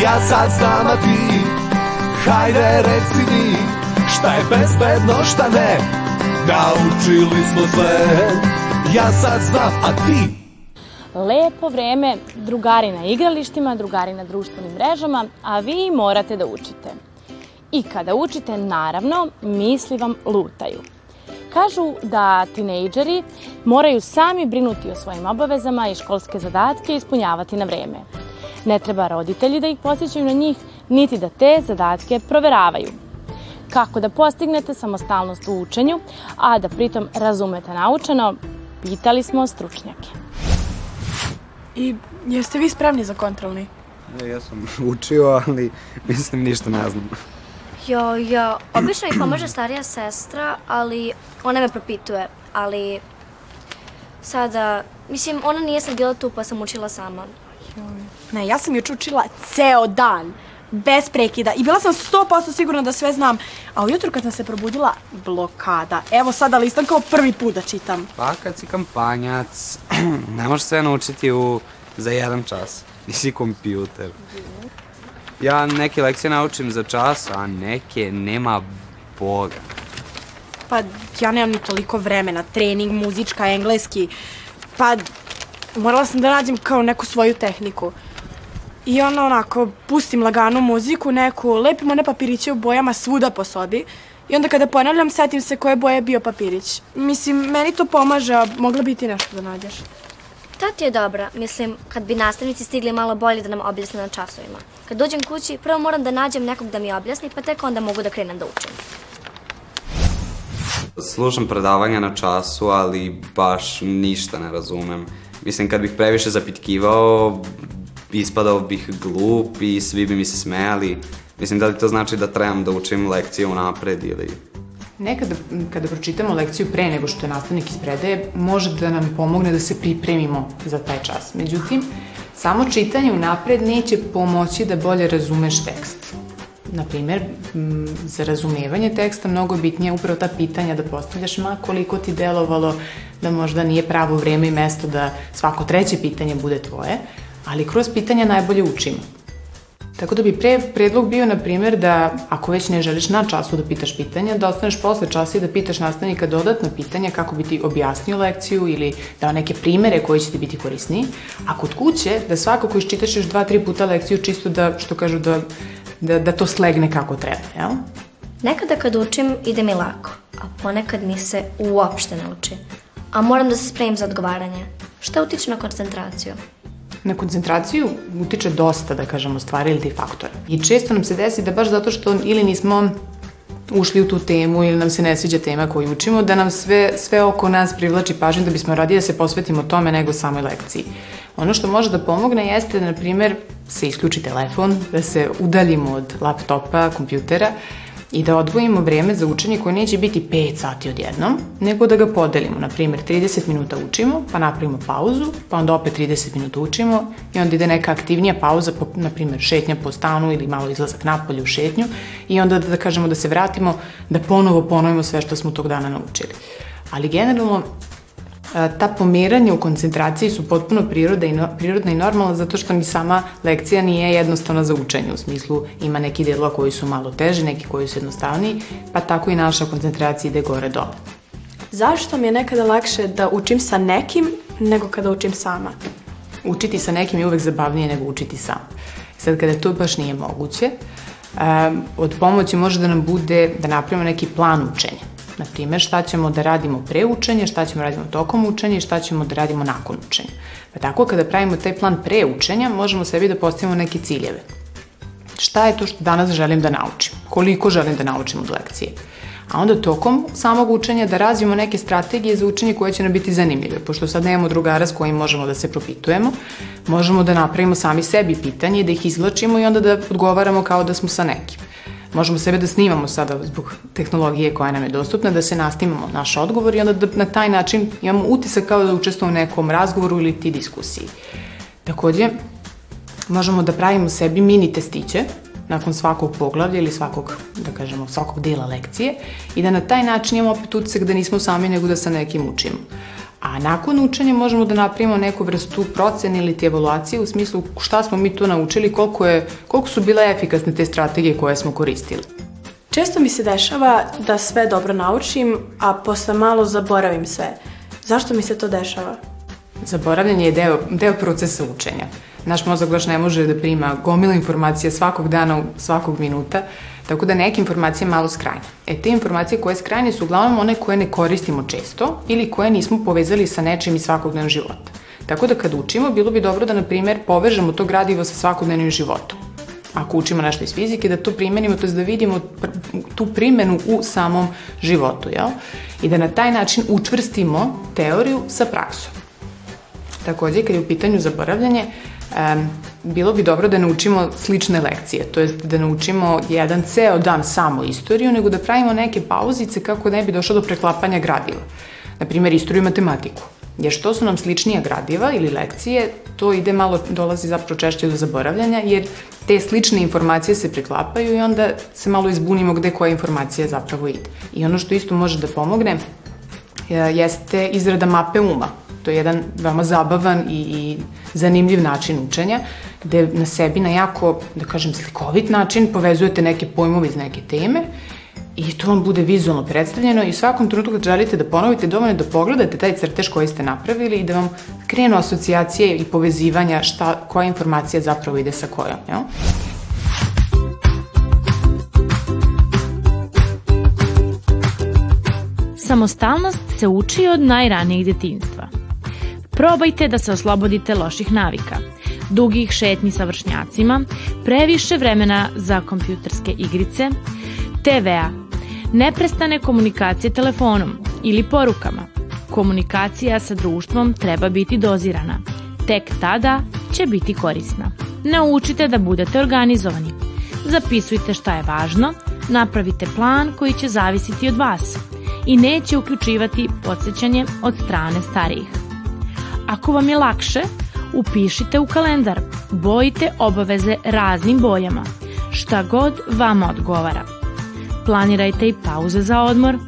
Ja sad znam, a ti Hajde reci mi Šta je bezbedno, šta ne Naučili smo sve Ja sad znam, a ti Lepo vreme, drugari na igralištima, drugari na društvenim mrežama, a vi morate da učite. I kada učite, naravno, misli vam lutaju. Kažu da tinejdžeri moraju sami brinuti o svojim obavezama i školske zadatke ispunjavati na vreme. Ne treba roditelji da ih posjećaju na njih, niti da te zadatke proveravaju. Kako da postignete samostalnost u učenju, a da pritom razumete naučeno, pitali smo stručnjake. I jeste vi spremni za kontrolni? Ja, ja sam učio, ali mislim ništa ne znam. Jo, jo, obično mi pomaže starija sestra, ali ona me propituje, ali sada, mislim, ona nije sad bila tu pa sam učila sama. Ne, ja sam juč učila ceo dan, bez prekida i bila sam 100% sigurna da sve znam. A ujutru kad sam se probudila, blokada. Evo sada listam kao prvi put da čitam. Pa kad si kampanjac, ne možeš sve naučiti u, za jedan čas. Nisi kompjuter. Ja neke lekcije naučim za čas, a neke nema Boga. Pa ja nemam ni toliko vremena, trening, muzička, engleski. Pa morala sam da nađem kao neku svoju tehniku. I onda onako, pustim laganu muziku, neku, lepim one papiriće u bojama svuda po sobi. I onda kada ponavljam, setim se koje boje je bio papirić. Mislim, meni to pomaže, a mogla bi ti nešto da nađeš. Ta ti je dobra, mislim, kad bi nastavnici stigli malo bolje da nam objasne na časovima. Kad dođem kući, prvo moram da nađem nekog da mi objasni, pa tek onda mogu da krenem da učim. Slušam predavanja na času, ali baš ništa ne razumem. Mislim, kad bih previše zapitkivao, ispadao bih glup i svi bi mi se smejali. Mislim, da li to znači da trebam da učim lekcije unapred ili... Nekada, kada pročitamo lekciju pre nego što je nastavnik ispredaje, može da nam pomogne da se pripremimo za taj čas. Međutim, samo čitanje unapred neće pomoći da bolje razumeš tekst. Naprimer, za razumevanje teksta mnogo bitnije upravo ta pitanja da postavljaš, ma koliko ti delovalo da možda nije pravo vreme i mesto da svako treće pitanje bude tvoje, ali kroz pitanja najbolje učimo. Tako da bi pre, predlog bio, na primjer, da ako već ne želiš na času da pitaš pitanja, da ostaneš posle časa i da pitaš nastavnika dodatna pitanja kako bi ti objasnio lekciju ili dao neke primere koji će ti biti korisniji. A kod kuće, da svakako iščitaš još dva, tri puta lekciju čisto da, što kažu, da, da, da to slegne kako treba, jel? Nekada kad učim ide mi lako, a ponekad mi se uopšte ne uči. A moram da se spremim za odgovaranje. Šta utiče na koncentraciju? Na koncentraciju utiče dosta, da kažemo, stvari ili ti faktora. I često nam se desi da baš zato što ili nismo ušli u tu temu ili nam se ne sviđa tema koju učimo, da nam sve, sve oko nas privlači pažnju da bismo radili da se posvetimo tome nego samoj lekciji. Ono što može da pomogne jeste da, na primer, se isključi telefon, da se udaljimo od laptopa, kompjutera i da odvojimo vreme za učenje koje neće biti 5 sati odjednom, nego da ga podelimo. Na primjer, 30 minuta učimo, pa napravimo pauzu, pa onda opet 30 minuta učimo i onda ide neka aktivnija pauza, po, na primjer, šetnja po stanu ili malo izlazak napolje u šetnju i onda da, da kažemo da se vratimo, da ponovo ponovimo sve što smo tog dana naučili. Ali generalno, ta pomeranja u koncentraciji su potpuno priroda i no, prirodna i normalna zato što ni sama lekcija nije jednostavna za učenje u smislu ima neki delova koji su malo teži, neki koji su jednostavniji, pa tako i naša koncentracija ide gore dole. Zašto mi je nekada lakše da učim sa nekim nego kada učim sama? Učiti sa nekim je uvek zabavnije nego učiti sam. Sad kada to baš nije moguće, um, od pomoći može da nam bude da napravimo neki plan učenja. Na primjer, šta ćemo da radimo pre učenja, šta ćemo da radimo tokom učenja i šta ćemo da radimo nakon učenja. Pa tako kada pravimo taj plan pre učenja, možemo sebi da postavimo neke ciljeve. Šta je to što danas želim da naučim? Koliko želim da naučim od lekcije? A onda tokom samog učenja da razvijemo neke strategije za učenje koje će nam biti zanimljive. Pošto sad nemamo drugara s kojim možemo da se propitujemo, možemo da napravimo sami sebi pitanje, da ih izlačimo i onda da odgovaramo kao da smo sa nekim možemo sebe da snimamo sada zbog tehnologije koja nam je dostupna, da se nasnimamo naš odgovor i onda da na taj način imamo utisak kao da učestvujemo u nekom razgovoru ili ti diskusiji. Takođe, možemo da pravimo sebi mini testiće nakon svakog poglavlja ili svakog, da kažemo, svakog dela lekcije i da na taj način imamo opet utisak da nismo sami nego da sa nekim učimo. A nakon učenja možemo da napravimo neku vrstu procene ili ti evaluacije u smislu šta smo mi tu naučili, koliko, je, koliko su bile efikasne te strategije koje smo koristili. Često mi se dešava da sve dobro naučim, a posle malo zaboravim sve. Zašto mi se to dešava? Zaboravljanje je deo, deo procesa učenja. Naš mozak baš ne može da prima gomila informacija svakog dana, svakog minuta, tako da neke informacije malo skranje. E, te informacije koje skranje su uglavnom one koje ne koristimo često ili koje nismo povezali sa nečim iz svakodnevnog života. Tako da kad učimo, bilo bi dobro da, na primer, povežemo to gradivo sa svakodnevnim životom. Ako učimo nešto iz fizike, da to primenimo, to je da vidimo tu primenu u samom životu, jel? I da na taj način učvrstimo teoriju sa praksom. Takođe, kad je u pitanju zaboravljanje, um, bilo bi dobro da naučimo slične lekcije, to je da naučimo jedan ceo dan samo istoriju, nego da pravimo neke pauzice kako ne bi došlo do preklapanja gradiva. Naprimer, istoriju i matematiku. Jer što su nam sličnija gradiva ili lekcije, to ide malo, dolazi zapravo češće do zaboravljanja, jer te slične informacije se preklapaju i onda se malo izbunimo gde koja informacija zapravo ide. I ono što isto može da pomogne e, jeste izrada mape uma. To je jedan veoma zabavan i, i zanimljiv način učenja, gde na sebi na jako, da kažem, slikovit način povezujete neke pojmove iz neke teme i to vam bude vizualno predstavljeno i u svakom trenutku kad želite da ponovite, dovoljno da pogledate taj crtež koji ste napravili i da vam krenu asocijacije i povezivanja šta, koja informacija zapravo ide sa kojom. Jel? Samostalnost se uči od najranijeg detinjstva. Probajte da se oslobodite loših navika, dugih šetnji sa vršnjacima, previše vremena za kompjuterske igrice, TV-a, neprestane komunikacije telefonom ili porukama. Komunikacija sa društvom treba biti dozirana. Tek tada će biti korisna. Naučite da budete organizovani. Zapisujte šta je važno, napravite plan koji će zavisiti od vas i neće uključivati podsjećanje od strane starijih. Ako vam je lakše, upišite u kalendar, bojite obaveze raznim bojama, šta god vama odgovara. Planirajte i pauze za odmor,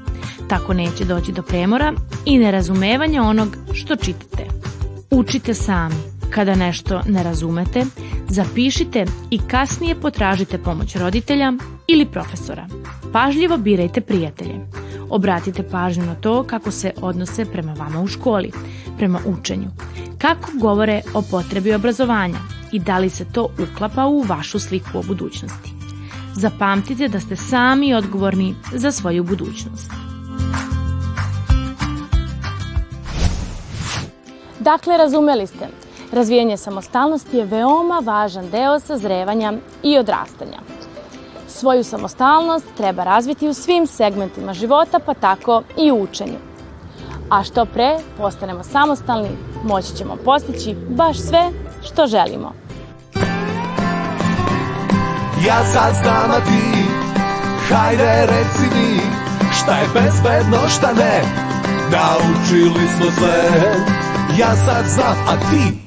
tako neće doći do premora i nerazumevanja onog što čitate. Učite sami. Kada nešto ne razumete, zapišite i kasnije potražite pomoć roditelja ili profesora. Pažljivo birajte prijatelje. Obratite pažnju na to kako se odnose prema vama u školi, prema učenju, kako govore o potrebi obrazovanja i da li se to uklapa u vašu sliku o budućnosti. Zapamtite da ste sami odgovorni za svoju budućnost. Dakle, razumeli ste, razvijanje samostalnosti je veoma važan deo sazrevanja i odrastanja. Svoju samostalnost treba razviti u svim segmentima života, pa tako i u učenju. A što pre postanemo samostalni, moći ćemo postići baš sve što želimo. Ja sad znam, a ti Hajde reci mi Šta je bezbedno, šta ne Naučili smo sve Ja sad znam, a ti